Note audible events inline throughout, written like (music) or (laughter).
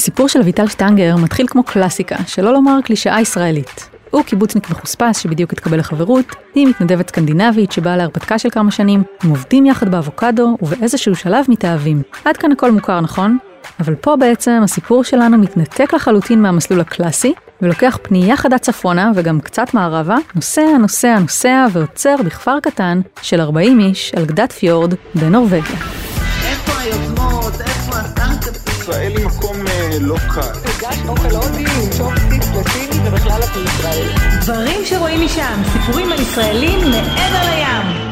הסיפור של אביטל שטנגר מתחיל כמו קלאסיקה, שלא לומר קלישאה ישראלית. הוא קיבוצניק מחוספס שבדיוק התקבל לחברות, היא מתנדבת סקנדינבית שבאה להרפתקה של כמה שנים, הם עובדים יחד באבוקדו ובאיזשהו שלב מתאהבים. עד כאן הכל מוכר, נכון? אבל פה בעצם הסיפור שלנו מתנתק לחלוטין מהמסלול הקלאסי, ולוקח פנייה חדה צפונה וגם קצת מערבה, נוסע, נוסע, נוסע ועוצר בכפר קטן של 40 איש על גדת פיורד בנורבגיה. איפה היוזמות? ישראל היא מקום אה, לא קל. הגשת אוכל הודי עם צ'ופסטיק לסיני ובכלל את מישראל. דברים שרואים משם, סיפורים על ישראלים מעבר לים.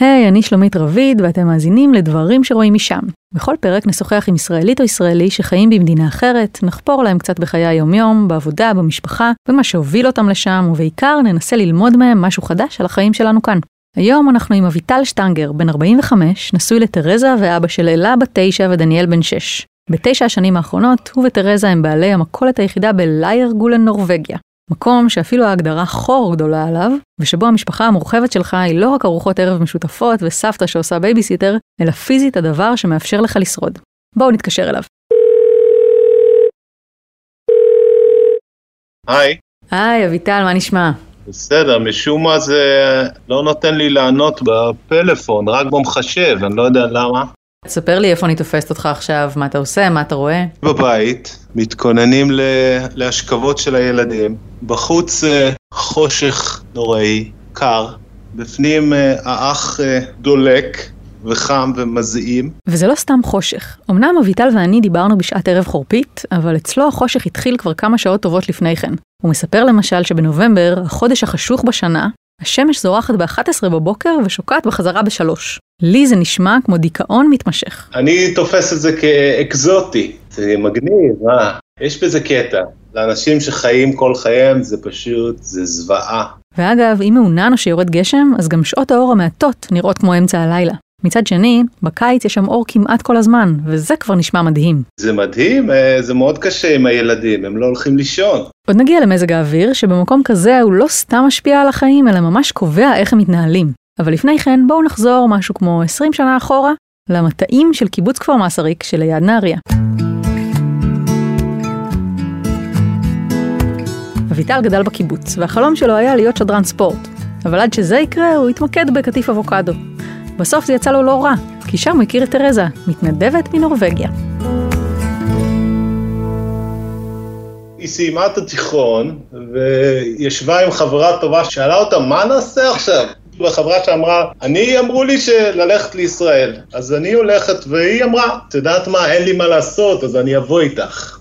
היי, אני שלומית רביד, ואתם מאזינים לדברים שרואים משם. בכל פרק נשוחח עם ישראלית או ישראלי שחיים במדינה אחרת, נחפור להם קצת בחיי היומיום, בעבודה, במשפחה, במה שהוביל אותם לשם, ובעיקר ננסה ללמוד מהם משהו חדש על החיים שלנו כאן. היום אנחנו עם אביטל שטנגר, בן 45, נשוי לתרזה ואבא של אלה בת 9 ודניאל בן 6. בתשע השנים האחרונות, הוא ותרזה הם בעלי המכולת היחידה בליירגולן, נורבגיה. מקום שאפילו ההגדרה חור גדולה עליו, ושבו המשפחה המורחבת שלך היא לא רק ארוחות ערב משותפות וסבתא שעושה בייביסיטר, אלא פיזית הדבר שמאפשר לך לשרוד. בואו נתקשר אליו. היי, היי, אביטל, מה נשמע? בסדר, משום מה זה לא נותן לי לענות בפלאפון, רק במחשב, אני לא יודע למה. תספר לי איפה אני תופסת אותך עכשיו, מה אתה עושה, מה אתה רואה? בבית, מתכוננים ל... להשכבות של הילדים. בחוץ אה, חושך נוראי, קר. בפנים אה, האח אה, דולק וחם ומזעים. וזה לא סתם חושך. אמנם אביטל ואני דיברנו בשעת ערב חורפית, אבל אצלו החושך התחיל כבר כמה שעות טובות לפני כן. הוא מספר למשל שבנובמבר, החודש החשוך בשנה, השמש זורחת ב-11 בבוקר ושוקעת בחזרה ב-3. לי זה נשמע כמו דיכאון מתמשך. אני תופס את זה כאקזוטי, זה מגניב, אה? יש בזה קטע. לאנשים שחיים כל חייהם זה פשוט, זה זוועה. ואגב, אם מעונן או שיורד גשם, אז גם שעות האור המעטות נראות כמו אמצע הלילה. מצד שני, בקיץ יש שם אור כמעט כל הזמן, וזה כבר נשמע מדהים. זה מדהים, אה, זה מאוד קשה עם הילדים, הם לא הולכים לישון. עוד נגיע למזג האוויר, שבמקום כזה הוא לא סתם משפיע על החיים, אלא ממש קובע איך הם מתנהלים. אבל לפני כן, בואו נחזור משהו כמו 20 שנה אחורה, למטעים של קיבוץ כפר מסריק שליד נהריה. אביטל גדל בקיבוץ, והחלום שלו היה להיות שדרן ספורט. אבל עד שזה יקרה, הוא התמקד בקטיף אבוקדו. בסוף זה יצא לו לא רע, כי שם הוא הכיר את תרזה, מתנדבת מנורבגיה. היא סיימה את התיכון, וישבה עם חברה טובה, שאלה אותה, מה נעשה עכשיו? וחברה שאמרה, אני אמרו לי שללכת לישראל, אז אני הולכת, והיא אמרה, את יודעת מה, אין לי מה לעשות, אז אני אבוא איתך.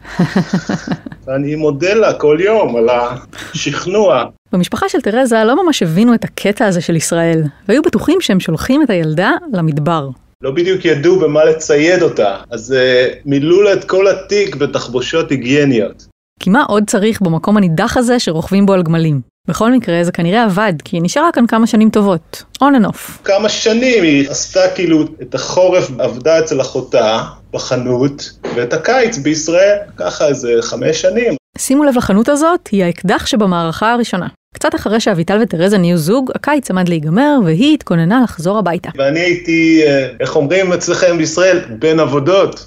(laughs) ואני מודה לה כל יום על השכנוע. במשפחה של תרזה לא ממש הבינו את הקטע הזה של ישראל, והיו בטוחים שהם שולחים את הילדה למדבר. לא בדיוק ידעו במה לצייד אותה, אז uh, מילאו לה את כל התיק בתחבושות היגייניות. כי מה עוד צריך במקום הנידח הזה שרוכבים בו על גמלים? בכל מקרה, זה כנראה עבד, כי היא נשארה כאן כמה שנים טובות. on and off. כמה שנים היא עשתה כאילו את החורף, עבדה אצל אחותה בחנות, ואת הקיץ בישראל, ככה איזה חמש שנים. שימו לב לחנות הזאת, היא האקדח שבמערכה הראשונה. קצת אחרי שאביטל ותרזה נהיו זוג, הקיץ עמד להיגמר, והיא התכוננה לחזור הביתה. ואני הייתי, אה, איך אומרים אצלכם בישראל? בין עבודות.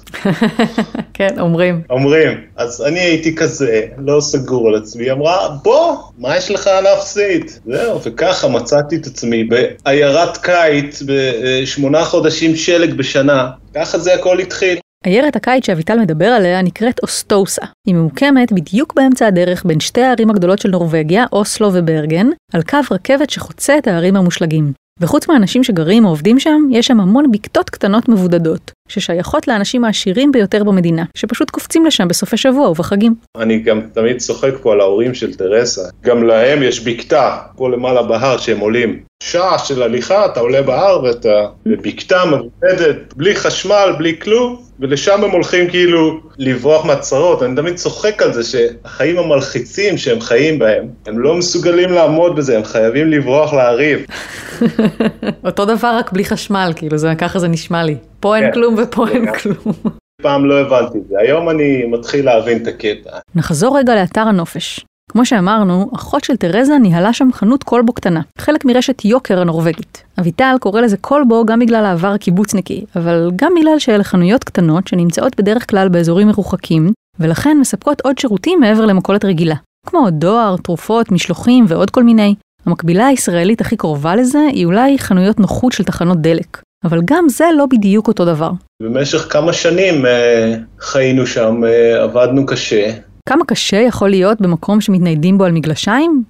(laughs) כן, אומרים. אומרים. אז אני הייתי כזה, לא סגור על עצמי, אמרה, בוא, מה יש לך להפסיד? זהו, וככה מצאתי את עצמי בעיירת קיץ, בשמונה חודשים שלג בשנה. ככה זה הכל התחיל. עיירת הקיץ שאביטל מדבר עליה נקראת אוסטוסה. היא ממוקמת בדיוק באמצע הדרך בין שתי הערים הגדולות של נורבגיה, אוסלו וברגן, על קו רכבת שחוצה את הערים המושלגים. וחוץ מהאנשים שגרים או עובדים שם, יש שם המון בקתות קטנות מבודדות, ששייכות לאנשים העשירים ביותר במדינה, שפשוט קופצים לשם בסופי שבוע ובחגים. אני גם תמיד צוחק פה על ההורים של תרסה. גם להם יש בקתה, פה למעלה בהר שהם עולים. שעה של הליכה, אתה עולה בהר ואתה בבקתה מבודדת, בלי חשמל, בלי כלום, ולשם הם הולכים כאילו לברוח מהצרות. אני תמיד צוחק על זה שהחיים המלחיצים שהם חיים בהם, הם לא מסוגלים לעמוד בזה, הם חייבים לברוח להריב. (laughs) אותו דבר רק בלי חשמל, כאילו, זה, ככה זה נשמע לי. פה אין כן. כלום ופה אין כלום. פעם לא הבנתי את זה, היום אני מתחיל להבין את הקטע. נחזור רגע לאתר הנופש. כמו שאמרנו, אחות של תרזה ניהלה שם חנות כלבו קטנה, חלק מרשת יוקר הנורבגית. אביטל קורא לזה כלבו גם בגלל העבר הקיבוצניקי, אבל גם בגלל שאלה חנויות קטנות שנמצאות בדרך כלל באזורים מרוחקים, ולכן מספקות עוד שירותים מעבר למכולת רגילה. כמו דואר, תרופות, משלוחים ועוד כל מיני. המקבילה הישראלית הכי קרובה לזה היא אולי חנויות נוחות של תחנות דלק. אבל גם זה לא בדיוק אותו דבר. במשך כמה שנים אה, חיינו שם, אה, עבדנו קשה. כמה קשה יכול להיות במקום שמתניידים בו על מגלשיים?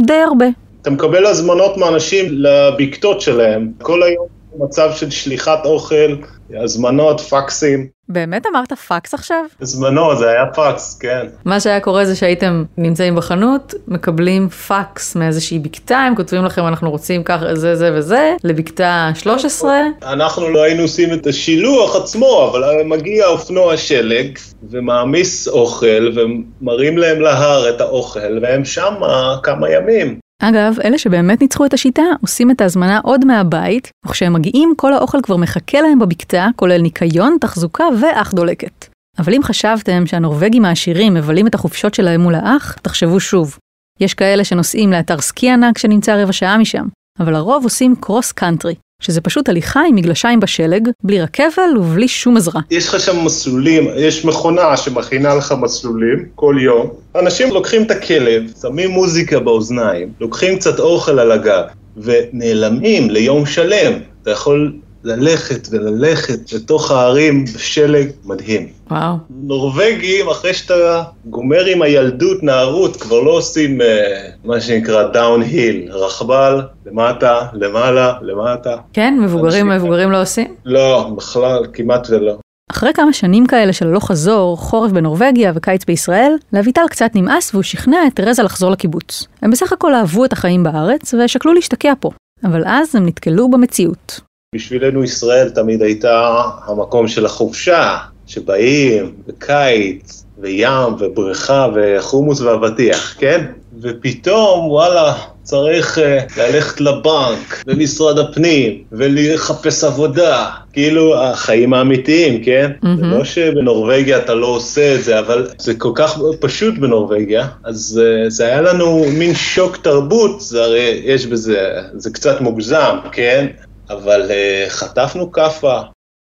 די הרבה. אתה מקבל הזמנות מאנשים לבקתות שלהם. כל היום מצב של שליחת אוכל, הזמנות, פקסים. באמת אמרת פקס עכשיו? בזמנו זה היה פקס, כן. מה שהיה קורה זה שהייתם נמצאים בחנות, מקבלים פקס מאיזושהי בקתה, הם כותבים לכם אנחנו רוצים ככה זה זה וזה, לבקתה 13. אנחנו לא היינו עושים את השילוח עצמו, אבל מגיע אופנוע שלג ומעמיס אוכל ומראים להם להר את האוכל, והם שם כמה ימים. אגב, אלה שבאמת ניצחו את השיטה, עושים את ההזמנה עוד מהבית, וכשהם מגיעים כל האוכל כבר מחכה להם בבקתה, כולל ניקיון, תחזוקה ואח דולקת. אבל אם חשבתם שהנורבגים העשירים מבלים את החופשות שלהם מול האח, תחשבו שוב. יש כאלה שנוסעים לאתר סקי ענק שנמצא רבע שעה משם, אבל הרוב עושים קרוס קאנטרי, שזה פשוט הליכה עם מגלשיים בשלג, בלי רכבל ובלי שום עזרה. יש לך שם מסלולים, יש מכונה שמכינה לך מסלולים כל יום. אנשים לוקחים את הכלב, שמים מוזיקה באוזניים, לוקחים קצת אוכל על הגב, ונעלמים ליום שלם. אתה יכול ללכת וללכת לתוך הערים בשלג מדהים. וואו. נורבגים, אחרי שאתה גומר עם הילדות, נערות, כבר לא עושים אה, מה שנקרא downhill, רכבל, למטה, למעלה, למטה. כן, מבוגרים, מבוגרים לא עושים? לא, בכלל, כמעט ולא. אחרי כמה שנים כאלה של הלוך חזור, חורף בנורבגיה וקיץ בישראל, לאביטל קצת נמאס והוא שכנע את תרזה לחזור לקיבוץ. הם בסך הכל אהבו את החיים בארץ ושקלו להשתקע פה. אבל אז הם נתקלו במציאות. בשבילנו ישראל תמיד הייתה המקום של החופשה, שבאים, וקיץ, וים, ובריכה, וחומוס ואבטיח, כן? ופתאום, וואלה, צריך uh, ללכת לבנק, ומשרד הפנים, ולחפש עבודה. כאילו, החיים האמיתיים, כן? מהמם. זה לא שבנורבגיה אתה לא עושה את זה, אבל זה כל כך פשוט בנורבגיה, אז uh, זה היה לנו מין שוק תרבות, זה הרי יש בזה, זה קצת מוגזם, כן? אבל uh, חטפנו כאפה.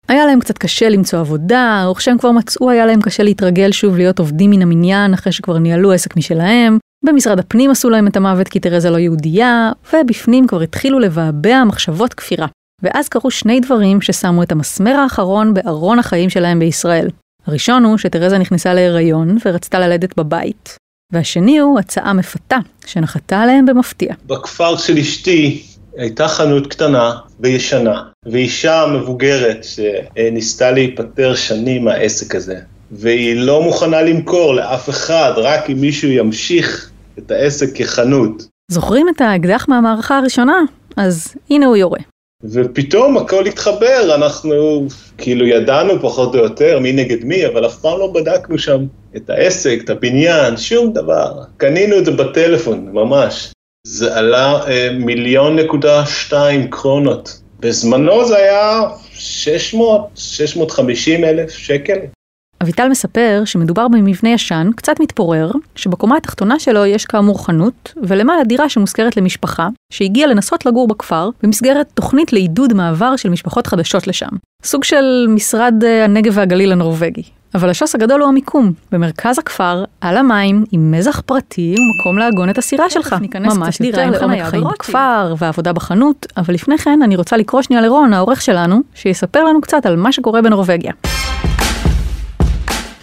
היה להם קצת קשה למצוא עבודה, או כשהם כבר מצאו היה להם קשה להתרגל שוב להיות עובדים מן המניין אחרי שכבר ניהלו עסק משלהם. במשרד הפנים עשו להם את המוות כי תרזה לא יהודייה, ובפנים כבר התחילו לבעבע מחשבות כפירה. ואז קרו שני דברים ששמו את המסמר האחרון בארון החיים שלהם בישראל. הראשון הוא שתרזה נכנסה להיריון ורצתה ללדת בבית. והשני הוא הצעה מפתה, שנחתה עליהם במפתיע. בכפר של אשתי הייתה חנות קטנה וישנה, ואישה מבוגרת שניסתה להיפטר שנים מהעסק הזה, והיא לא מוכנה למכור לאף אחד, רק אם מישהו ימשיך את העסק כחנות. זוכרים את האקדח מהמערכה הראשונה? אז הנה הוא יורה. ופתאום הכל התחבר, אנחנו כאילו ידענו פחות או יותר מי נגד מי, אבל אף פעם לא בדקנו שם את העסק, את הבניין, שום דבר. קנינו את זה בטלפון, ממש. זה עלה אה, מיליון נקודה שתיים קרונות. בזמנו זה היה 600, 650 אלף שקל. אביטל מספר שמדובר במבנה ישן, קצת מתפורר, שבקומה התחתונה שלו יש כאמור חנות, ולמעלה דירה שמושכרת למשפחה, שהגיעה לנסות לגור בכפר, במסגרת תוכנית לעידוד מעבר של משפחות חדשות לשם. סוג של משרד אה, הנגב והגליל הנורבגי. אבל השוס הגדול הוא המיקום, במרכז הכפר, על המים, עם מזח פרטי ומקום לעגון את הסירה שלך. ממש דירה עם חנות חיים בכפר, ועבודה בחנות, אבל לפני כן אני רוצה לקרוא שנייה לרון, העורך שלנו, שיספר לנו קצת על מה שקורה בנורבגיה.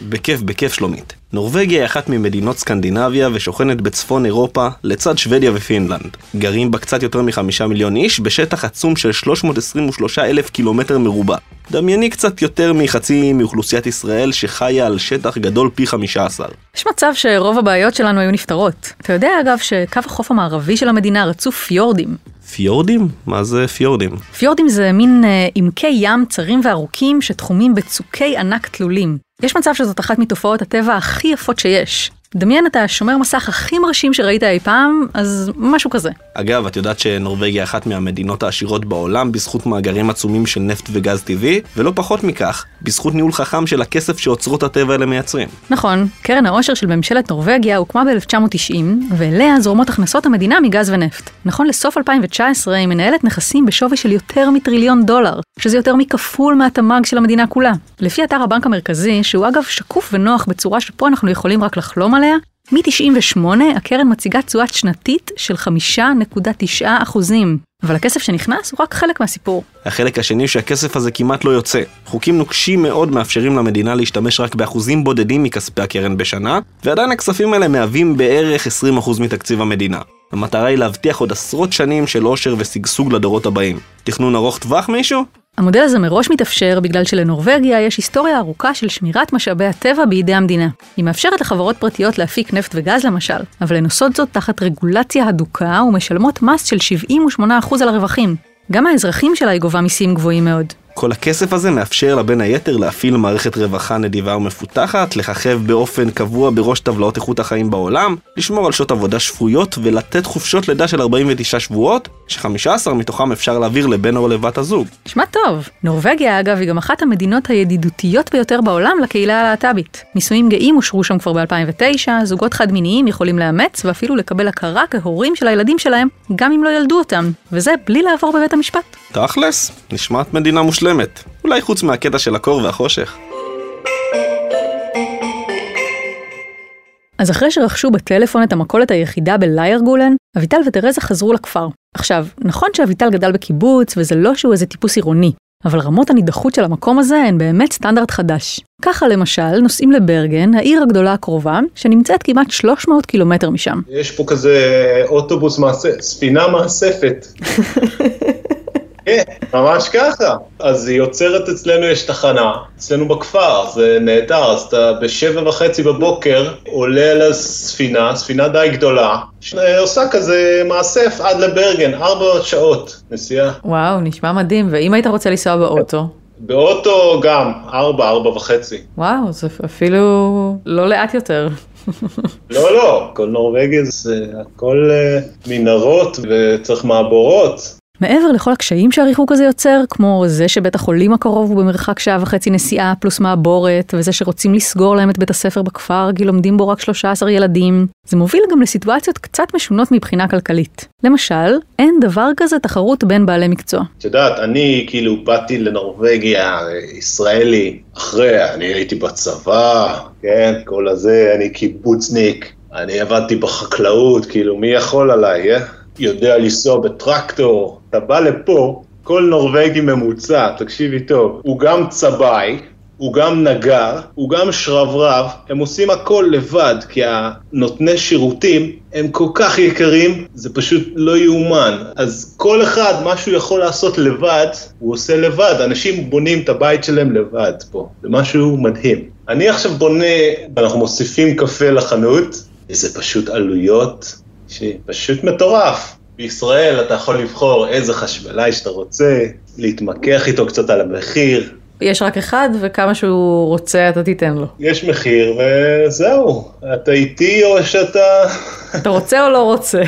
בכיף, בכיף שלומית. נורבגיה היא אחת ממדינות סקנדינביה ושוכנת בצפון אירופה לצד שוודיה ופינלנד. גרים בה קצת יותר מחמישה מיליון איש בשטח עצום של 323 אלף קילומטר מרובע. דמייני קצת יותר מחצי מאוכלוסיית ישראל שחיה על שטח גדול פי 15. יש מצב שרוב הבעיות שלנו היו נפתרות. אתה יודע אגב שקו החוף המערבי של המדינה רצוף פיורדים. פיורדים? מה זה פיורדים? פיורדים זה מין אה, עמקי ים צרים וארוכים שתחומים בצוקי ענק תלולים. יש מצב שזאת אחת מתופעות הטבע הכי יפות שיש. דמיין את השומר מסך הכי מרשים שראית אי פעם, אז משהו כזה. אגב, את יודעת שנורבגיה אחת מהמדינות העשירות בעולם בזכות מאגרים עצומים של נפט וגז טבעי, ולא פחות מכך, בזכות ניהול חכם של הכסף שאוצרות הטבע האלה מייצרים. נכון, קרן העושר של ממשלת נורבגיה הוקמה ב-1990, ואליה זורמות הכנסות המדינה מגז ונפט. נכון לסוף 2019 היא מנהלת נכסים בשווי של יותר מטריליון דולר, שזה יותר מכפול מהתמ"ג של המדינה כולה. לפי אתר הבנק המרכזי, שהוא אגב שקוף ונוח בצורה שפה אנחנו יכולים רק לחלום עליה, מ-98 הקרן מציגה תשואה שנתית של 5.9 אחוזים. אבל הכסף שנכנס הוא רק חלק מהסיפור. החלק השני שהכסף הזה כמעט לא יוצא. חוקים נוקשים מאוד מאפשרים למדינה להשתמש רק באחוזים בודדים מכספי הקרן בשנה, ועדיין הכספים האלה מהווים בערך 20% מתקציב המדינה. המטרה היא להבטיח עוד עשרות שנים של עושר ושגשוג לדורות הבאים. תכנון ארוך טווח מישהו? המודל הזה מראש מתאפשר בגלל שלנורבגיה יש היסטוריה ארוכה של שמירת משאבי הטבע בידי המדינה. היא מאפשרת לחברות פרטיות להפיק נפט וגז למשל, אבל הן עושות זאת תחת רגולציה הדוקה ומשלמות מס של 78% על הרווחים. גם האזרחים שלה היא גובה מיסים גבוהים מאוד. כל הכסף הזה מאפשר לה בין היתר להפעיל מערכת רווחה נדיבה ומפותחת, לככב באופן קבוע בראש טבלאות איכות החיים בעולם, לשמור על שעות עבודה שפויות ולתת חופשות לידה של 49 שבועות, ש-15 מתוכם אפשר להעביר לבן או לבת הזוג. נשמע טוב. נורבגיה, אגב, היא גם אחת המדינות הידידותיות ביותר בעולם לקהילה הלהט"בית. נישואים גאים אושרו שם כבר ב-2009, זוגות חד-מיניים יכולים לאמץ ואפילו לקבל הכרה כהורים של הילדים שלהם, גם אם לא ילדו אותם, וזה בלי לעבור בבית המשפט. תכלס, נשמעת מדינה מושלמת. אולי חוץ מהקטע של הקור והחושך. אז אחרי שרכשו בטלפון את המכולת היחידה בליירגולן, אביטל ותרזה חזרו לכפר. עכשיו, נכון שאביטל גדל בקיבוץ, וזה לא שהוא איזה טיפוס עירוני, אבל רמות הנידחות של המקום הזה הן באמת סטנדרט חדש. ככה למשל, נוסעים לברגן, העיר הגדולה הקרובה, שנמצאת כמעט 300 קילומטר משם. יש פה כזה אוטובוס מאסף, ספינה מאספת. (laughs) כן, ממש ככה. אז היא עוצרת אצלנו, יש תחנה, אצלנו בכפר, זה נהדר, אז אתה בשבע וחצי בבוקר עולה לספינה, ספינה די גדולה, שעושה כזה מאסף עד לברגן, ארבע שעות נסיעה. וואו, נשמע מדהים, ואם היית רוצה לנסוע באוטו? באוטו גם, ארבע, ארבע וחצי. וואו, זה אפילו לא לאט יותר. (laughs) לא, לא, כל נורבגיה זה הכל אה, מנהרות וצריך מעבורות. מעבר לכל הקשיים שהריחוק הזה יוצר, כמו זה שבית החולים הקרוב הוא במרחק שעה וחצי נסיעה פלוס מעבורת, וזה שרוצים לסגור להם את בית הספר בכפר כי לומדים בו רק 13 ילדים, זה מוביל גם לסיטואציות קצת משונות מבחינה כלכלית. למשל, אין דבר כזה תחרות בין בעלי מקצוע. את יודעת, אני כאילו באתי לנורבגיה, ישראלי, אחרי, אני הייתי בצבא, כן, כל הזה, אני קיבוצניק, אני עבדתי בחקלאות, כאילו, מי יכול עליי, אה? יודע לנסוע בטרקטור, אתה בא לפה, כל נורבגי ממוצע, תקשיבי טוב, הוא גם צבעי, הוא גם נגר, הוא גם שרברב, הם עושים הכל לבד, כי הנותני שירותים הם כל כך יקרים, זה פשוט לא יאומן. אז כל אחד, מה שהוא יכול לעשות לבד, הוא עושה לבד. אנשים בונים את הבית שלהם לבד פה, זה משהו מדהים. אני עכשיו בונה, אנחנו מוסיפים קפה לחנות, וזה פשוט עלויות שפשוט מטורף. בישראל אתה יכול לבחור איזה חשמלאי שאתה רוצה, להתמקח איתו קצת על המחיר. יש רק אחד, וכמה שהוא רוצה אתה תיתן לו. יש מחיר וזהו, אתה איתי או שאתה... אתה רוצה או לא רוצה?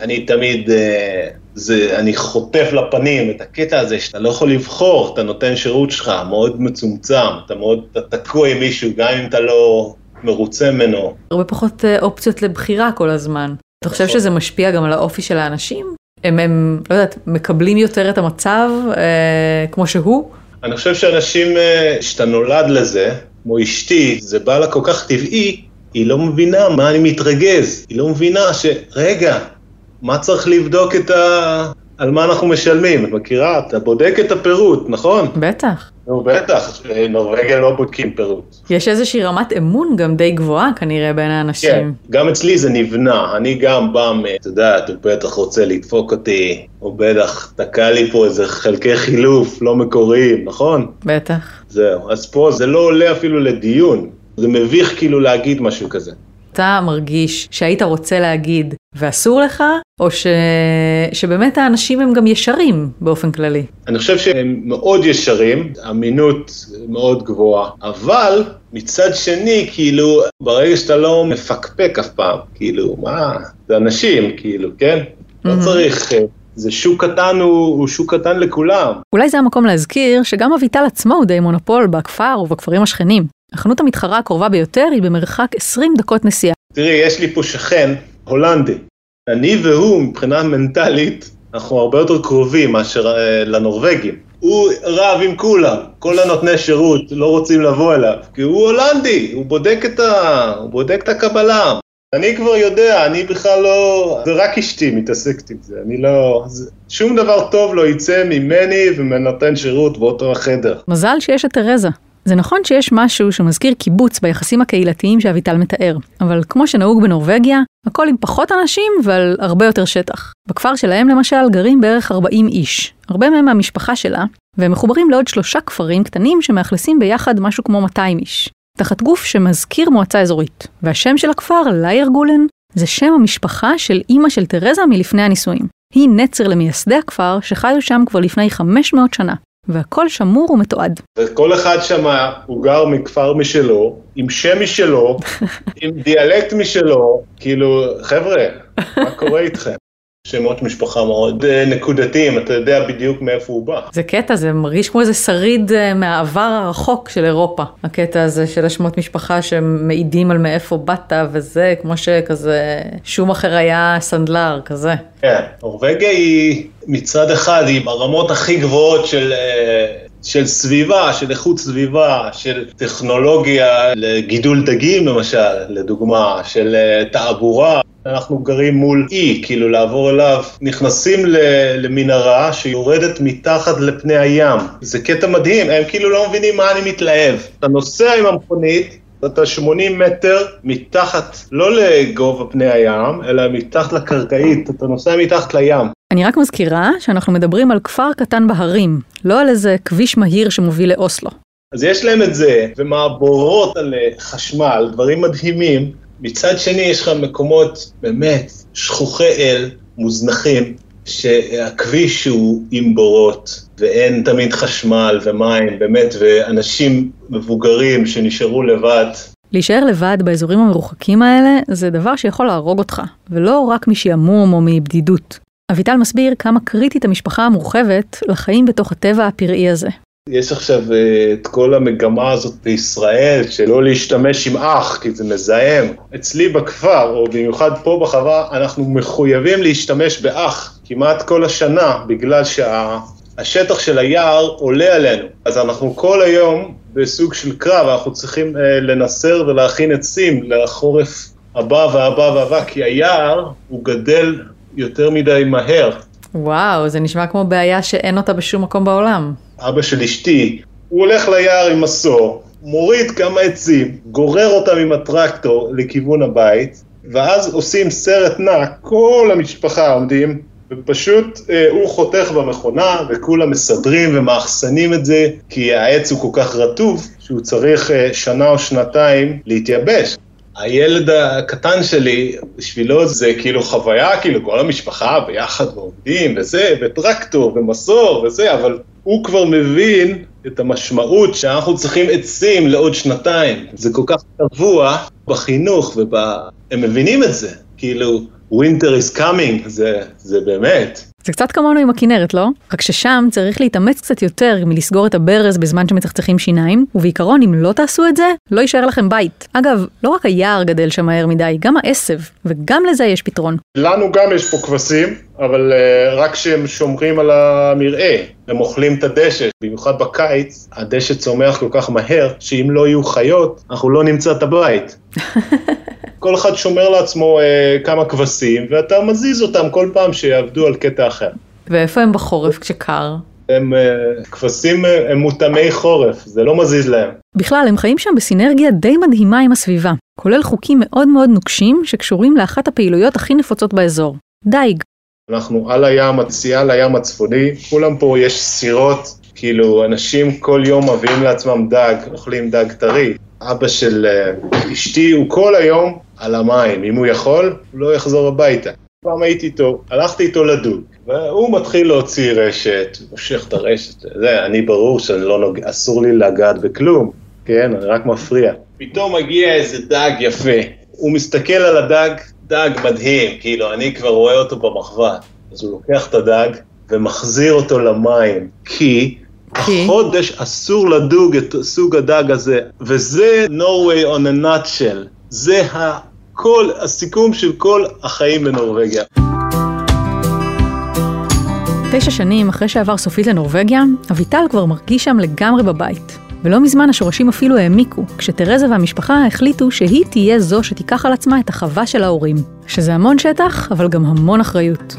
אני תמיד, אה, זה, אני חוטף לפנים את הקטע הזה שאתה לא יכול לבחור, אתה נותן שירות שלך מאוד מצומצם, אתה מאוד, אתה תקוע עם מישהו, גם אם אתה לא מרוצה ממנו. הרבה פחות אה, אופציות לבחירה כל הזמן. אתה חושב שזה משפיע גם על האופי של האנשים? הם, הם, לא יודעת, מקבלים יותר את המצב אה, כמו שהוא? אני חושב שאנשים, אה, שאתה נולד לזה, כמו אשתי, זה בא לה כל כך טבעי, היא לא מבינה מה אני מתרגז, היא לא מבינה שרגע, מה צריך לבדוק את ה... על מה אנחנו משלמים, את מכירה? אתה בודק את הפירוט, נכון? בטח. נו, בטח, נורבגיה לא בודקים פירוט. יש איזושהי רמת אמון גם די גבוהה כנראה בין האנשים. כן, גם אצלי זה נבנה, אני גם בא מ... את יודעת, הוא בטח רוצה לדפוק אותי, הוא בטח תקע לי פה איזה חלקי חילוף לא מקוריים, נכון? בטח. זהו, אז פה זה לא עולה אפילו לדיון, זה מביך כאילו להגיד משהו כזה. אתה מרגיש שהיית רוצה להגיד, ואסור לך, או ש... שבאמת האנשים הם גם ישרים באופן כללי. אני חושב שהם מאוד ישרים, אמינות מאוד גבוהה, אבל מצד שני, כאילו, ברגע שאתה לא מפקפק אף פעם, כאילו, מה, זה אנשים, כאילו, כן? לא צריך, אה, זה שוק קטן, הוא, הוא שוק קטן לכולם. אולי זה המקום להזכיר שגם אביטל עצמו הוא די מונופול בכפר ובכפרים השכנים. החנות המתחרה הקרובה ביותר היא במרחק 20 דקות נסיעה. תראי, יש לי פה שכן הולנדי. אני והוא, מבחינה מנטלית, אנחנו הרבה יותר קרובים מאשר אה, לנורבגים. הוא רב עם כולם, כל הנותני שירות לא רוצים לבוא אליו, כי הוא הולנדי, הוא בודק את, ה... הוא בודק את הקבלה. אני כבר יודע, אני בכלל לא... זה רק אשתי מתעסקת עם זה, אני לא... זה... שום דבר טוב לא יצא ממני ומנותן שירות באותו החדר. מזל שיש את תרזה. זה נכון שיש משהו שמזכיר קיבוץ ביחסים הקהילתיים שאביטל מתאר, אבל כמו שנהוג בנורבגיה, הכל עם פחות אנשים ועל הרבה יותר שטח. בכפר שלהם למשל גרים בערך 40 איש, הרבה מהם מהמשפחה שלה, והם מחוברים לעוד שלושה כפרים קטנים שמאכלסים ביחד משהו כמו 200 איש. תחת גוף שמזכיר מועצה אזורית, והשם של הכפר, לייר גולן, זה שם המשפחה של אימא של תרזה מלפני הנישואים. היא נצר למייסדי הכפר שחיו שם כבר לפני 500 שנה. והכל שמור ומתועד. וכל אחד שם הוא גר מכפר משלו, עם שם משלו, (laughs) עם דיאלקט משלו, כאילו, חבר'ה, מה קורה איתכם? שמות משפחה מאוד אה, נקודתיים, אתה יודע בדיוק מאיפה הוא בא. זה קטע, זה מרגיש כמו איזה שריד אה, מהעבר הרחוק של אירופה. הקטע הזה של השמות משפחה שמעידים על מאיפה באת וזה, כמו שכזה שום אחר היה סנדלר, כזה. כן, נורבגיה היא מצד אחד, היא ברמות הכי גבוהות של... אה, של סביבה, של איכות סביבה, של טכנולוגיה לגידול דגים למשל, לדוגמה, של תעבורה. אנחנו גרים מול אי, כאילו לעבור אליו, נכנסים למנהרה שיורדת מתחת לפני הים. זה קטע מדהים, הם כאילו לא מבינים מה אני מתלהב. אתה נוסע עם המכונית, אתה 80 מטר מתחת, לא לגובה פני הים, אלא מתחת לקרקעית, אתה נוסע מתחת לים. אני רק מזכירה שאנחנו מדברים על כפר קטן בהרים, לא על איזה כביש מהיר שמוביל לאוסלו. אז יש להם את זה, ומעבורות על אה, חשמל, דברים מדהימים. מצד שני, יש לך מקומות באמת שכוחי אל, מוזנחים, שהכביש הוא עם בורות, ואין תמיד חשמל ומים, באמת, ואנשים מבוגרים שנשארו לבד. להישאר לבד באזורים המרוחקים האלה זה דבר שיכול להרוג אותך, ולא רק משעמום או מבדידות. אביטל מסביר כמה קריטית המשפחה המורחבת לחיים בתוך הטבע הפראי הזה. יש עכשיו אה, את כל המגמה הזאת בישראל, שלא להשתמש עם אח, כי זה מזהם. אצלי בכפר, או במיוחד פה בחווה, אנחנו מחויבים להשתמש באח כמעט כל השנה, בגלל שהשטח של היער עולה עלינו. אז אנחנו כל היום בסוג של קרב, אנחנו צריכים אה, לנסר ולהכין עצים לחורף הבא והבא והבא, כי היער הוא גדל יותר מדי מהר. וואו, זה נשמע כמו בעיה שאין אותה בשום מקום בעולם. אבא של אשתי, הוא הולך ליער עם מסור, מוריד כמה עצים, גורר אותם עם הטרקטור לכיוון הבית, ואז עושים סרט נע, כל המשפחה עומדים, ופשוט אה, הוא חותך במכונה, וכולם מסדרים ומאחסנים את זה, כי העץ הוא כל כך רטוב, שהוא צריך אה, שנה או שנתיים להתייבש. הילד הקטן שלי, בשבילו זה כאילו חוויה, כאילו כל המשפחה ביחד ועומדים וזה, וטרקטור ומסור וזה, אבל הוא כבר מבין את המשמעות שאנחנו צריכים עצים לעוד שנתיים. זה כל כך טבוע בחינוך, והם מבינים את זה, כאילו, winter is coming, זה, זה באמת. זה קצת כמונו עם הכנרת, לא? רק ששם צריך להתאמץ קצת יותר מלסגור את הברז בזמן שמצחצחים שיניים, ובעיקרון אם לא תעשו את זה, לא יישאר לכם בית. אגב, לא רק היער גדל שם מהר מדי, גם העשב, וגם לזה יש פתרון. לנו גם יש פה כבשים, אבל uh, רק כשהם שומרים על המרעה, הם אוכלים את הדשא, במיוחד בקיץ, הדשא צומח כל כך מהר, שאם לא יהיו חיות, אנחנו לא נמצא את הבית. (laughs) כל אחד שומר לעצמו אה, כמה כבשים, ואתה מזיז אותם כל פעם שיעבדו על קטע אחר. ואיפה הם בחורף כשקר? הם אה, כבשים, אה, הם מותאמי חורף, זה לא מזיז להם. בכלל, הם חיים שם בסינרגיה די מדהימה עם הסביבה, כולל חוקים מאוד מאוד נוקשים שקשורים לאחת הפעילויות הכי נפוצות באזור, דייג. אנחנו על הים, הצייה לים הצפוני, כולם פה יש סירות, כאילו אנשים כל יום מביאים לעצמם דג, אוכלים דג טרי. אבא של אה, אשתי הוא כל היום על המים, אם הוא יכול, הוא לא יחזור הביתה. פעם הייתי איתו, הלכתי איתו לדוג, והוא מתחיל להוציא רשת, מושך את הרשת, זה, אני ברור שלא נוג... אסור לי לגעת בכלום, כן, אני רק מפריע. פתאום מגיע איזה דג יפה, הוא מסתכל על הדג, דג מדהים, כאילו, אני כבר רואה אותו במחבת. אז הוא לוקח את הדג ומחזיר אותו למים, כי כי? החודש אסור לדוג את סוג הדג הזה, וזה Norway on a nutshell, זה הכל, הסיכום של כל החיים בנורבגיה. תשע שנים אחרי שעבר סופית לנורבגיה, אביטל כבר מרגיש שם לגמרי בבית. ולא מזמן השורשים אפילו העמיקו, כשתרזה והמשפחה החליטו שהיא תהיה זו שתיקח על עצמה את החווה של ההורים. שזה המון שטח, אבל גם המון אחריות.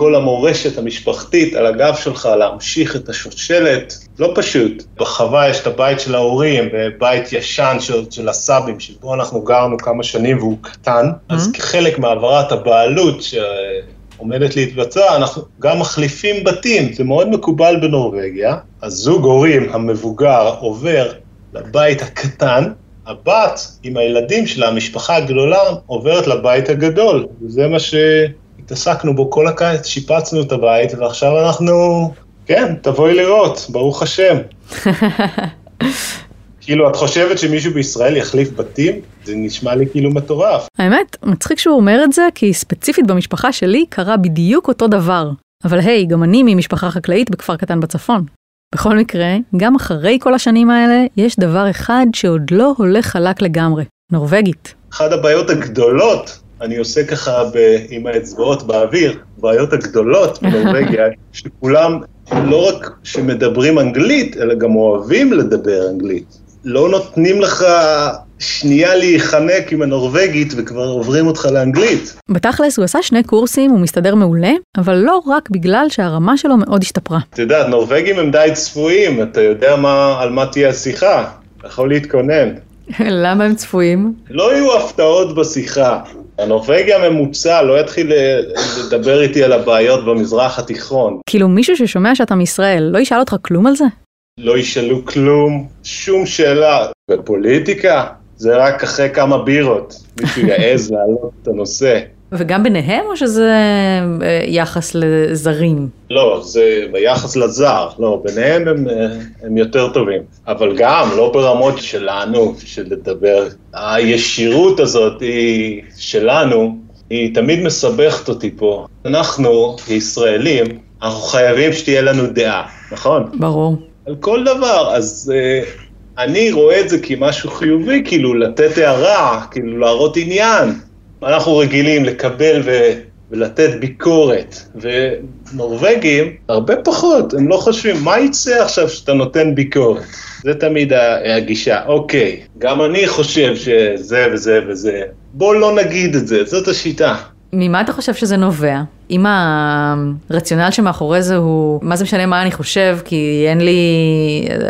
כל המורשת המשפחתית על הגב שלך, להמשיך את השושלת, לא פשוט. בחווה יש את הבית של ההורים, ובית ישן של, של הסבים, שבו אנחנו גרנו כמה שנים והוא קטן, אז כחלק מהעברת הבעלות שעומדת להתבצע, אנחנו גם מחליפים בתים, זה מאוד מקובל בנורבגיה. הזוג הורים המבוגר עובר לבית הקטן, הבת עם הילדים שלה, המשפחה הגדולה, עוברת לבית הגדול, וזה מה שהתעסקנו בו כל הקיץ, שיפצנו את הבית, ועכשיו אנחנו, כן, תבואי לראות, ברוך השם. (laughs) כאילו, את חושבת שמישהו בישראל יחליף בתים? זה נשמע לי כאילו מטורף. האמת, מצחיק שהוא אומר את זה, כי ספציפית במשפחה שלי קרה בדיוק אותו דבר. אבל היי, גם אני ממשפחה חקלאית בכפר קטן בצפון. בכל מקרה, גם אחרי כל השנים האלה, יש דבר אחד שעוד לא הולך חלק לגמרי, נורבגית. אחת הבעיות הגדולות, אני עושה ככה ב, עם האצבעות באוויר, הבעיות הגדולות בנורבגיה, (laughs) שכולם לא רק שמדברים אנגלית, אלא גם אוהבים לדבר אנגלית. לא נותנים לך שנייה להיחנק עם הנורבגית וכבר עוברים אותך לאנגלית. בתכלס הוא עשה שני קורסים, הוא מסתדר מעולה, אבל לא רק בגלל שהרמה שלו מאוד השתפרה. את יודעת, נורבגים הם די צפויים, אתה יודע מה, על מה תהיה השיחה, אתה יכול להתכונן. (laughs) למה הם צפויים? לא יהיו הפתעות בשיחה. הנורבגי הממוצע לא יתחיל ל- לדבר איתי על הבעיות במזרח התיכון. כאילו מישהו ששומע שאתה מישראל, לא ישאל אותך כלום על זה? לא ישאלו כלום, שום שאלה. בפוליטיקה זה רק אחרי כמה בירות, מישהו יעז (laughs) להעלות את הנושא. וגם ביניהם, או שזה אה, יחס לזרים? לא, זה ביחס לזר, לא, ביניהם הם, אה, הם יותר טובים. אבל גם, לא ברמות שלנו, של לדבר. הישירות הזאת היא שלנו, היא תמיד מסבכת אותי פה. אנחנו, כישראלים, אנחנו חייבים שתהיה לנו דעה, נכון? ברור. על כל דבר, אז uh, אני רואה את זה כמשהו חיובי, כאילו לתת הערה, כאילו להראות עניין. אנחנו רגילים לקבל ו... ולתת ביקורת, ונורבגים הרבה פחות, הם לא חושבים, מה יצא עכשיו שאתה נותן ביקורת? זה תמיד הגישה, אוקיי, גם אני חושב שזה וזה וזה, בוא לא נגיד את זה, זאת השיטה. ממה אתה חושב שזה נובע? אם הרציונל שמאחורי זה הוא, מה זה משנה מה אני חושב, כי אין לי,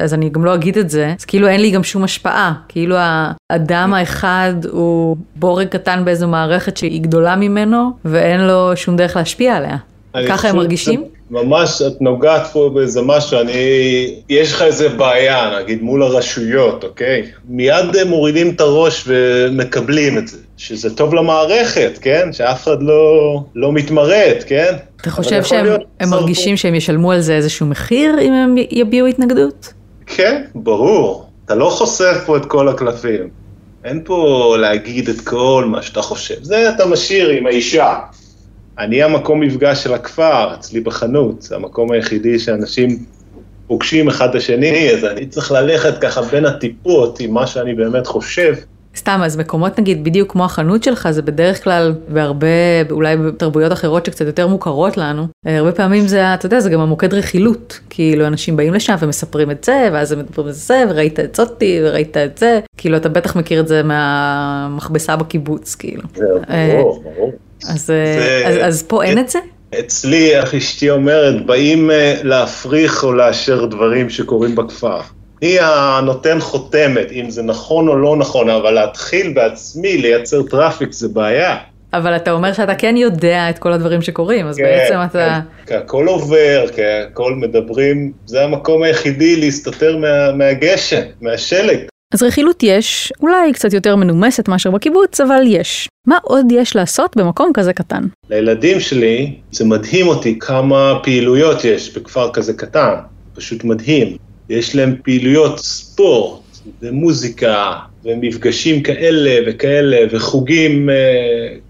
אז אני גם לא אגיד את זה, אז כאילו אין לי גם שום השפעה. כאילו האדם האחד הוא בורג קטן באיזו מערכת שהיא גדולה ממנו, ואין לו שום דרך להשפיע עליה. ככה הם מרגישים? ממש, את נוגעת פה באיזה משהו, אני... יש לך איזה בעיה, נגיד, מול הרשויות, אוקיי? מיד מורידים את הראש ומקבלים את זה. שזה טוב למערכת, כן? שאף אחד לא, לא מתמרד, כן? אתה חושב שהם להיות מרגישים שהם ישלמו על זה איזשהו מחיר אם הם יביעו התנגדות? כן, ברור. אתה לא חושף פה את כל הקלפים. אין פה להגיד את כל מה שאתה חושב. זה אתה משאיר עם האישה. אני המקום מפגש של הכפר, אצלי בחנות, זה המקום היחידי שאנשים פוגשים אחד את השני, אז אני צריך ללכת ככה בין הטיפות עם מה שאני באמת חושב. סתם, אז מקומות נגיד בדיוק כמו החנות שלך, זה בדרך כלל בהרבה, אולי בתרבויות אחרות שקצת יותר מוכרות לנו, אה, הרבה פעמים זה, אתה יודע, זה גם המוקד רכילות. כאילו, אנשים באים לשם ומספרים את זה, ואז הם מדברים על זה, וראית את זאתי, וראית את זה. כאילו, אתה בטח מכיר את זה מהמכבסה בקיבוץ, כאילו. זהו, אה, ברור, ברור. אז, אה, זה- אז, אז פה אין את זה? אצלי, איך אשתי אומרת, באים אה, להפריך או לאשר דברים שקורים בכפר. אני הנותן חותמת, אם זה נכון או לא נכון, אבל להתחיל בעצמי לייצר traffic זה בעיה. אבל אתה אומר שאתה כן יודע את כל הדברים שקורים, אז בעצם אתה... כן, כי הכל עובר, כי הכל מדברים, זה המקום היחידי להסתתר מה, מהגשם, מהשלג. אז רכילות יש, אולי קצת יותר מנומסת מאשר בקיבוץ, אבל יש. מה עוד יש לעשות במקום כזה קטן? לילדים שלי, זה מדהים אותי כמה פעילויות יש בכפר כזה קטן, פשוט מדהים. יש להם פעילויות ספורט ומוזיקה ומפגשים כאלה וכאלה וחוגים, אה,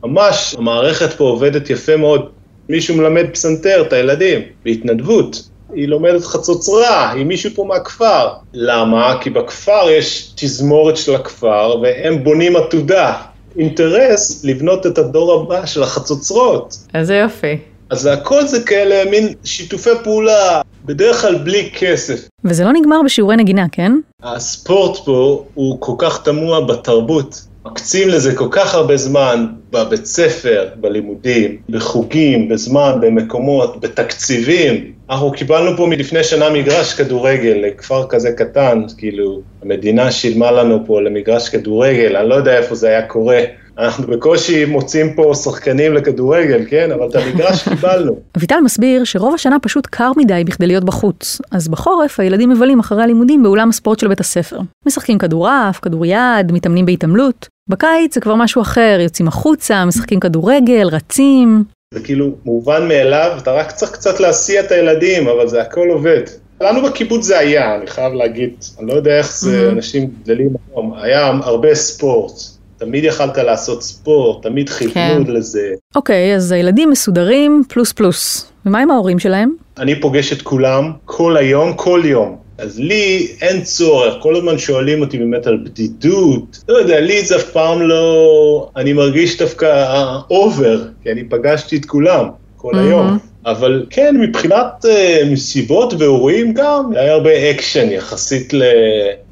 ממש המערכת פה עובדת יפה מאוד. מישהו מלמד פסנתר את הילדים בהתנדבות. היא לומדת חצוצרה עם מישהו פה מהכפר. למה? כי בכפר יש תזמורת של הכפר והם בונים עתודה. אינטרס לבנות את הדור הבא של החצוצרות. איזה יופי. אז הכל זה כאלה מין שיתופי פעולה, בדרך כלל בלי כסף. וזה לא נגמר בשיעורי נגינה, כן? הספורט פה הוא כל כך תמוה בתרבות. מקצים לזה כל כך הרבה זמן בבית ספר, בלימודים, בחוגים, בזמן, במקומות, בתקציבים. אנחנו קיבלנו פה מלפני שנה מגרש כדורגל לכפר כזה קטן, כאילו, המדינה שילמה לנו פה למגרש כדורגל, אני לא יודע איפה זה היה קורה. אנחנו בקושי מוצאים פה שחקנים לכדורגל, כן? אבל את המגרש קיבלנו. (laughs) אביטל מסביר שרוב השנה פשוט קר מדי בכדי להיות בחוץ, אז בחורף הילדים מבלים אחרי הלימודים באולם הספורט של בית הספר. משחקים כדורעף, כדוריד, מתאמנים בהתעמלות. בקיץ זה כבר משהו אחר, יוצאים החוצה, משחקים כדורגל, רצים. זה כאילו מובן מאליו, אתה רק צריך קצת להסיע את הילדים, אבל זה הכל עובד. לנו בקיבוץ זה היה, אני חייב להגיד, אני לא יודע איך זה, Mhm. אנשים גדלים היום, היה הרבה ספורט. תמיד יכלת לעשות ספורט, תמיד כיוונו כן. לזה. אוקיי, אז הילדים מסודרים פלוס פלוס. ומה עם ההורים שלהם? אני פוגש את כולם כל היום, כל יום. אז לי אין צורך, כל הזמן שואלים אותי באמת על בדידות. לא יודע, לי זה אף פעם לא... אני מרגיש דווקא over, כי אני פגשתי את כולם כל מהמם. היום. אבל כן, מבחינת אה, מסיבות ואירועים גם, היה הרבה אקשן יחסית ל...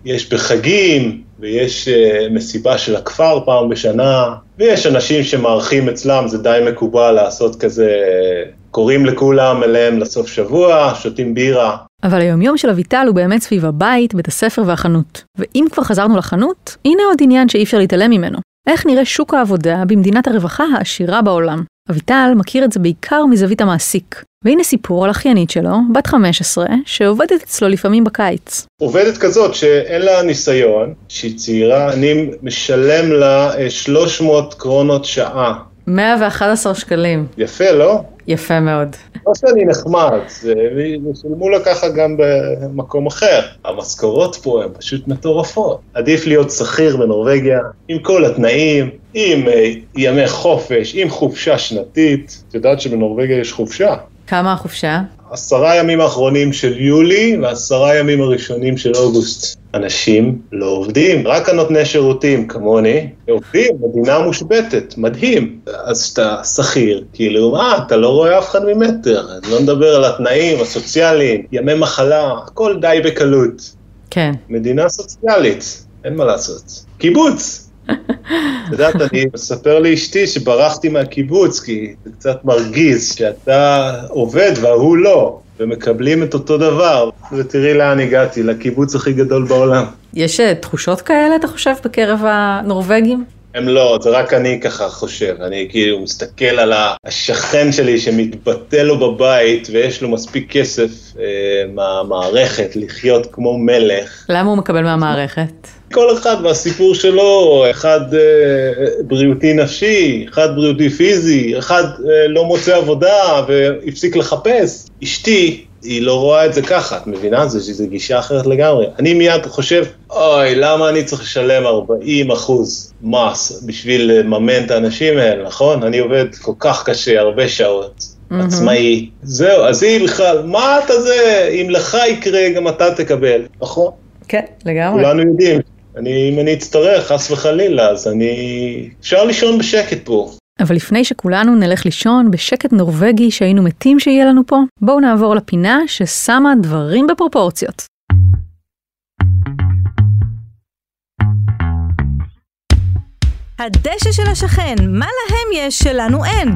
יש בחגים, ויש אה, מסיבה של הכפר פעם בשנה, ויש אנשים שמארחים אצלם, זה די מקובל לעשות כזה, קוראים לכולם אליהם לסוף שבוע, שותים בירה. אבל היומיום של אביטל הוא באמת סביב הבית, בית הספר והחנות. ואם כבר חזרנו לחנות, הנה עוד עניין שאי אפשר להתעלם ממנו. איך נראה שוק העבודה במדינת הרווחה העשירה בעולם? אביטל מכיר את זה בעיקר מזווית המעסיק. והנה סיפור על אחיינית שלו, בת 15, שעובדת אצלו לפעמים בקיץ. עובדת כזאת שאין לה ניסיון, שהיא צעירה, אני משלם לה אה, 300 קרונות שעה. 111 שקלים. יפה, לא? יפה מאוד. לא שאני נחמד, זה- ישלמו לה ככה גם במקום אחר. המשכורות פה הן פשוט מטורפות. עדיף להיות שכיר בנורבגיה, עם כל התנאים, עם אה, ימי חופש, עם חופשה שנתית. את יודעת שבנורבגיה יש חופשה? כמה החופשה? עשרה ימים האחרונים של יולי ועשרה ימים הראשונים של אוגוסט. אנשים לא עובדים, רק הנותני שירותים כמוני עובדים, מדינה מושבתת, מדהים. אז כשאתה שכיר, כאילו, אה, אתה לא רואה אף אחד ממטר, לא מדבר על התנאים הסוציאליים, ימי מחלה, הכל די בקלות. כן. מדינה סוציאלית, אין מה לעשות. קיבוץ! (laughs) את יודעת, אני מספר לאשתי שברחתי מהקיבוץ, כי זה קצת מרגיז שאתה עובד וההוא לא, ומקבלים את אותו דבר. ותראי לאן הגעתי, לקיבוץ הכי גדול בעולם. יש אה, תחושות כאלה, אתה חושב, בקרב הנורבגים? הם לא, זה רק אני ככה חושב, אני כאילו מסתכל על השכן שלי שמתבטא לו בבית ויש לו מספיק כסף אה, מהמערכת לחיות כמו מלך. למה הוא מקבל מהמערכת? כל אחד והסיפור שלו, אחד אה, בריאותי נפשי, אחד בריאותי פיזי, אחד אה, לא מוצא עבודה והפסיק לחפש. אשתי, היא לא רואה את זה ככה, את מבינה? זה שזו גישה אחרת לגמרי. אני מיד חושב, אוי, למה אני צריך לשלם 40 אחוז מס בשביל לממן את האנשים האלה, נכון? אני עובד כל כך קשה, הרבה שעות. מהמם. עצמאי. זהו, אז היא בכלל, מה אתה זה? אם לך יקרה, גם אתה תקבל, נכון? כן, לגמרי. כולנו יודעים. אני, אם אני אצטרך, חס וחלילה, אז אני... אפשר לישון בשקט פה. אבל לפני שכולנו נלך לישון בשקט נורבגי שהיינו מתים שיהיה לנו פה, בואו נעבור לפינה ששמה דברים בפרופורציות. הדשא של השכן, מה להם יש שלנו אין?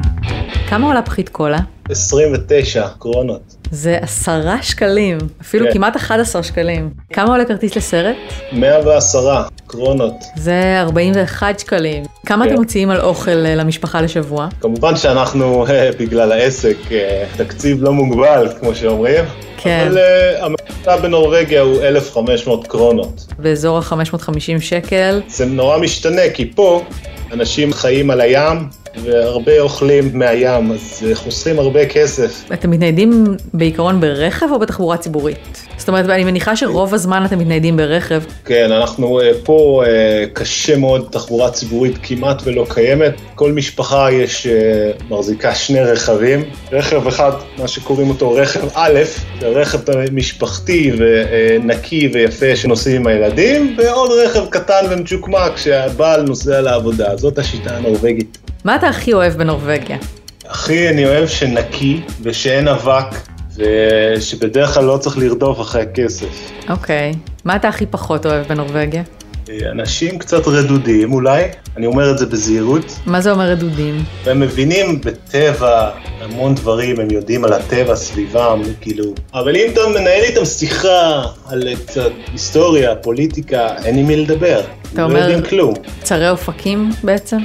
כמה עולה פחית קולה? 29 קרונות. זה עשרה שקלים, אפילו כן. כמעט 11 שקלים. כמה עולה כרטיס לסרט? 110 קרונות. זה 41 שקלים. כמה כן. אתם מוציאים על אוכל אה, למשפחה לשבוע? כמובן שאנחנו, (laughs) אה, בגלל העסק, אה, תקציב לא מוגבל, כמו שאומרים. כן. אבל הממוצע בנורבגיה הוא 1,500 קרונות. באזור ה-550 שקל. זה נורא משתנה, כי פה אנשים חיים על הים, והרבה אוכלים מהים, אז אה, חוסכים הרבה כסף. אתם מתניידים בעיקרון ברכב או בתחבורה ציבורית? זאת אומרת, אני מניחה שרוב הזמן אתם מתניידים ברכב. כן, אנחנו אה, פה, אה, קשה מאוד, תחבורה ציבורית כמעט ולא קיימת. כל משפחה יש, מחזיקה שני רכבים. רכב אחד, מה שקוראים אותו רכב א', זה רכב משפחתי ונקי ויפה שנוסעים עם הילדים, ועוד רכב קטן ומצ'וקמק שהבעל נוסע לעבודה. זאת השיטה הנורבגית. מה אתה הכי אוהב בנורבגיה? אחי, אני אוהב שנקי ושאין אבק, ושבדרך כלל לא צריך לרדוף אחרי הכסף. אוקיי. מה אתה הכי פחות אוהב בנורבגיה? אנשים קצת רדודים אולי, אני אומר את זה בזהירות, מה זה אומר רדודים? והם מבינים בטבע המון דברים, הם יודעים על הטבע סביבם, כאילו. אבל אם אתה מנהל איתם שיחה על קצת היסטוריה, פוליטיקה, אין עם מי לדבר. אתה לא אומר- יודעים כלום. צרי אופקים בעצם?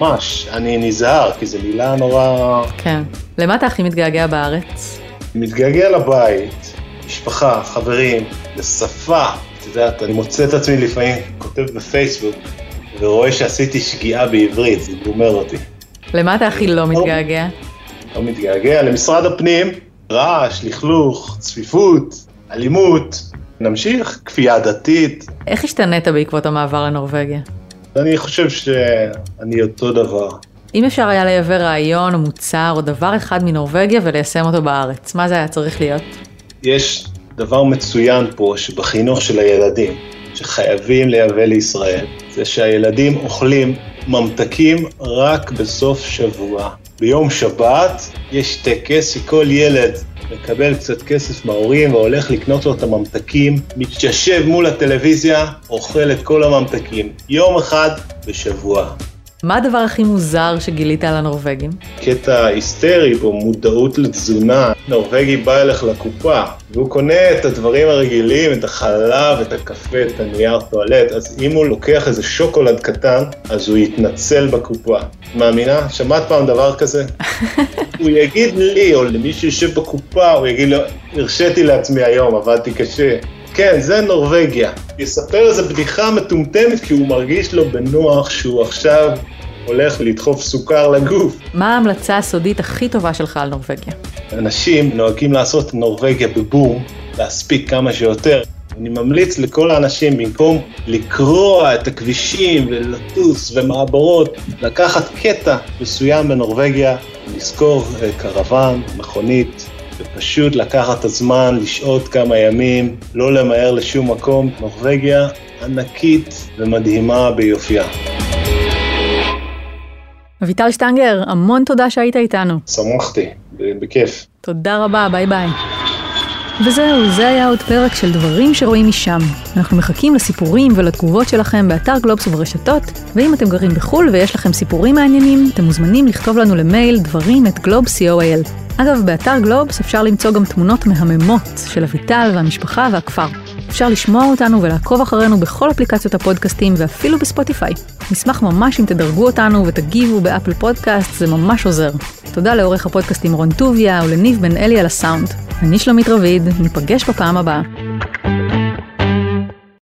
ממש, אני נזהר, כי זו מילה נורא... כן. למה אתה הכי מתגעגע בארץ? מתגעגע לבית, משפחה, חברים, לשפה. את יודעת, אני מוצא את עצמי לפעמים כותב בפייסבוק, ורואה שעשיתי שגיאה בעברית, זה גומר אותי. למה אתה הכי לא מתגעגע? לא מתגעגע למשרד הפנים, רעש, לכלוך, צפיפות, אלימות. נמשיך, כפייה דתית. איך השתנית בעקבות המעבר לנורבגיה? אני חושב שאני אותו דבר. אם אפשר היה לייבא רעיון או מוצר או דבר אחד מנורבגיה וליישם אותו בארץ, מה זה היה צריך להיות? יש דבר מצוין פה שבחינוך של הילדים, שחייבים לייבא לישראל, זה שהילדים אוכלים ממתקים רק בסוף שבוע. ביום שבת יש טקס שכל ילד מקבל קצת כסף מההורים והולך לקנות לו את הממתקים, מתיישב מול הטלוויזיה, אוכל את כל הממתקים. יום אחד בשבוע. מה הדבר הכי מוזר שגילית על הנורבגים? קטע היסטרי פה, מודעות לתזונה. נורבגי בא אליך לקופה, והוא קונה את הדברים הרגילים, את החלב, את הקפה, את הנייר טואלט, אז אם הוא לוקח איזה שוקולד קטן, אז הוא יתנצל בקופה. מאמינה? שמעת פעם דבר כזה? (laughs) הוא יגיד לי, או למי שיושב בקופה, הוא יגיד לו, הרשיתי לעצמי היום, עבדתי קשה. כן, זה נורבגיה. יספר איזה בדיחה מטומטמת, כי הוא מרגיש לו בנוח שהוא עכשיו הולך לדחוף סוכר לגוף. מה ההמלצה הסודית הכי טובה שלך על נורבגיה? אנשים נוהגים לעשות נורבגיה בבום, להספיק כמה שיותר. אני ממליץ לכל האנשים, במקום לקרוע את הכבישים ולטוס ומעברות, לקחת קטע מסוים בנורבגיה, לשכור אה, קרוון, מכונית, ופשוט לקחת את הזמן, לשהות כמה ימים, לא למהר לשום מקום. נורבגיה ענקית ומדהימה ביופייה. אביטל שטנגר, המון תודה שהיית איתנו. שמחתי, בכיף. תודה רבה, ביי ביי. וזהו, זה היה עוד פרק של דברים שרואים משם. אנחנו מחכים לסיפורים ולתגובות שלכם באתר גלובס וברשתות, ואם אתם גרים בחו"ל ויש לכם סיפורים מעניינים, אתם מוזמנים לכתוב לנו למייל דברים at גלובס.co.il. אגב, באתר גלובס אפשר למצוא גם תמונות מהממות של אביטל והמשפחה והכפר. אפשר לשמוע אותנו ולעקוב אחרינו בכל אפליקציות הפודקאסטים ואפילו בספוטיפיי. נשמח ממש אם תדרגו אותנו ותגיבו באפל פודקאסט, זה ממש עוזר. תודה לעורך הפודקאסטים רון טוביה ולניב בן אלי על הסאונד. אני שלומית רביד, ניפגש בפעם הבאה.